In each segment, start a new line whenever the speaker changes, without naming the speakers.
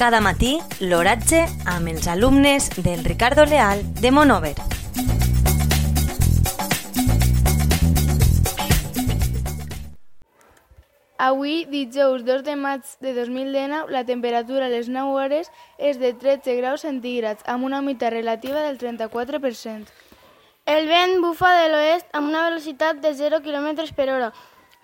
Cada matí, l'oratge amb els alumnes del Ricardo Leal de Monover.
Avui, dijous 2 de maig de 2019, la temperatura a les 9 hores és de 13 graus centígrads, amb una humitat relativa del 34%.
El vent bufa de l'oest amb una velocitat de 0 km per hora.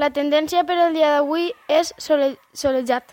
La tendència per al dia d'avui és sole solejat.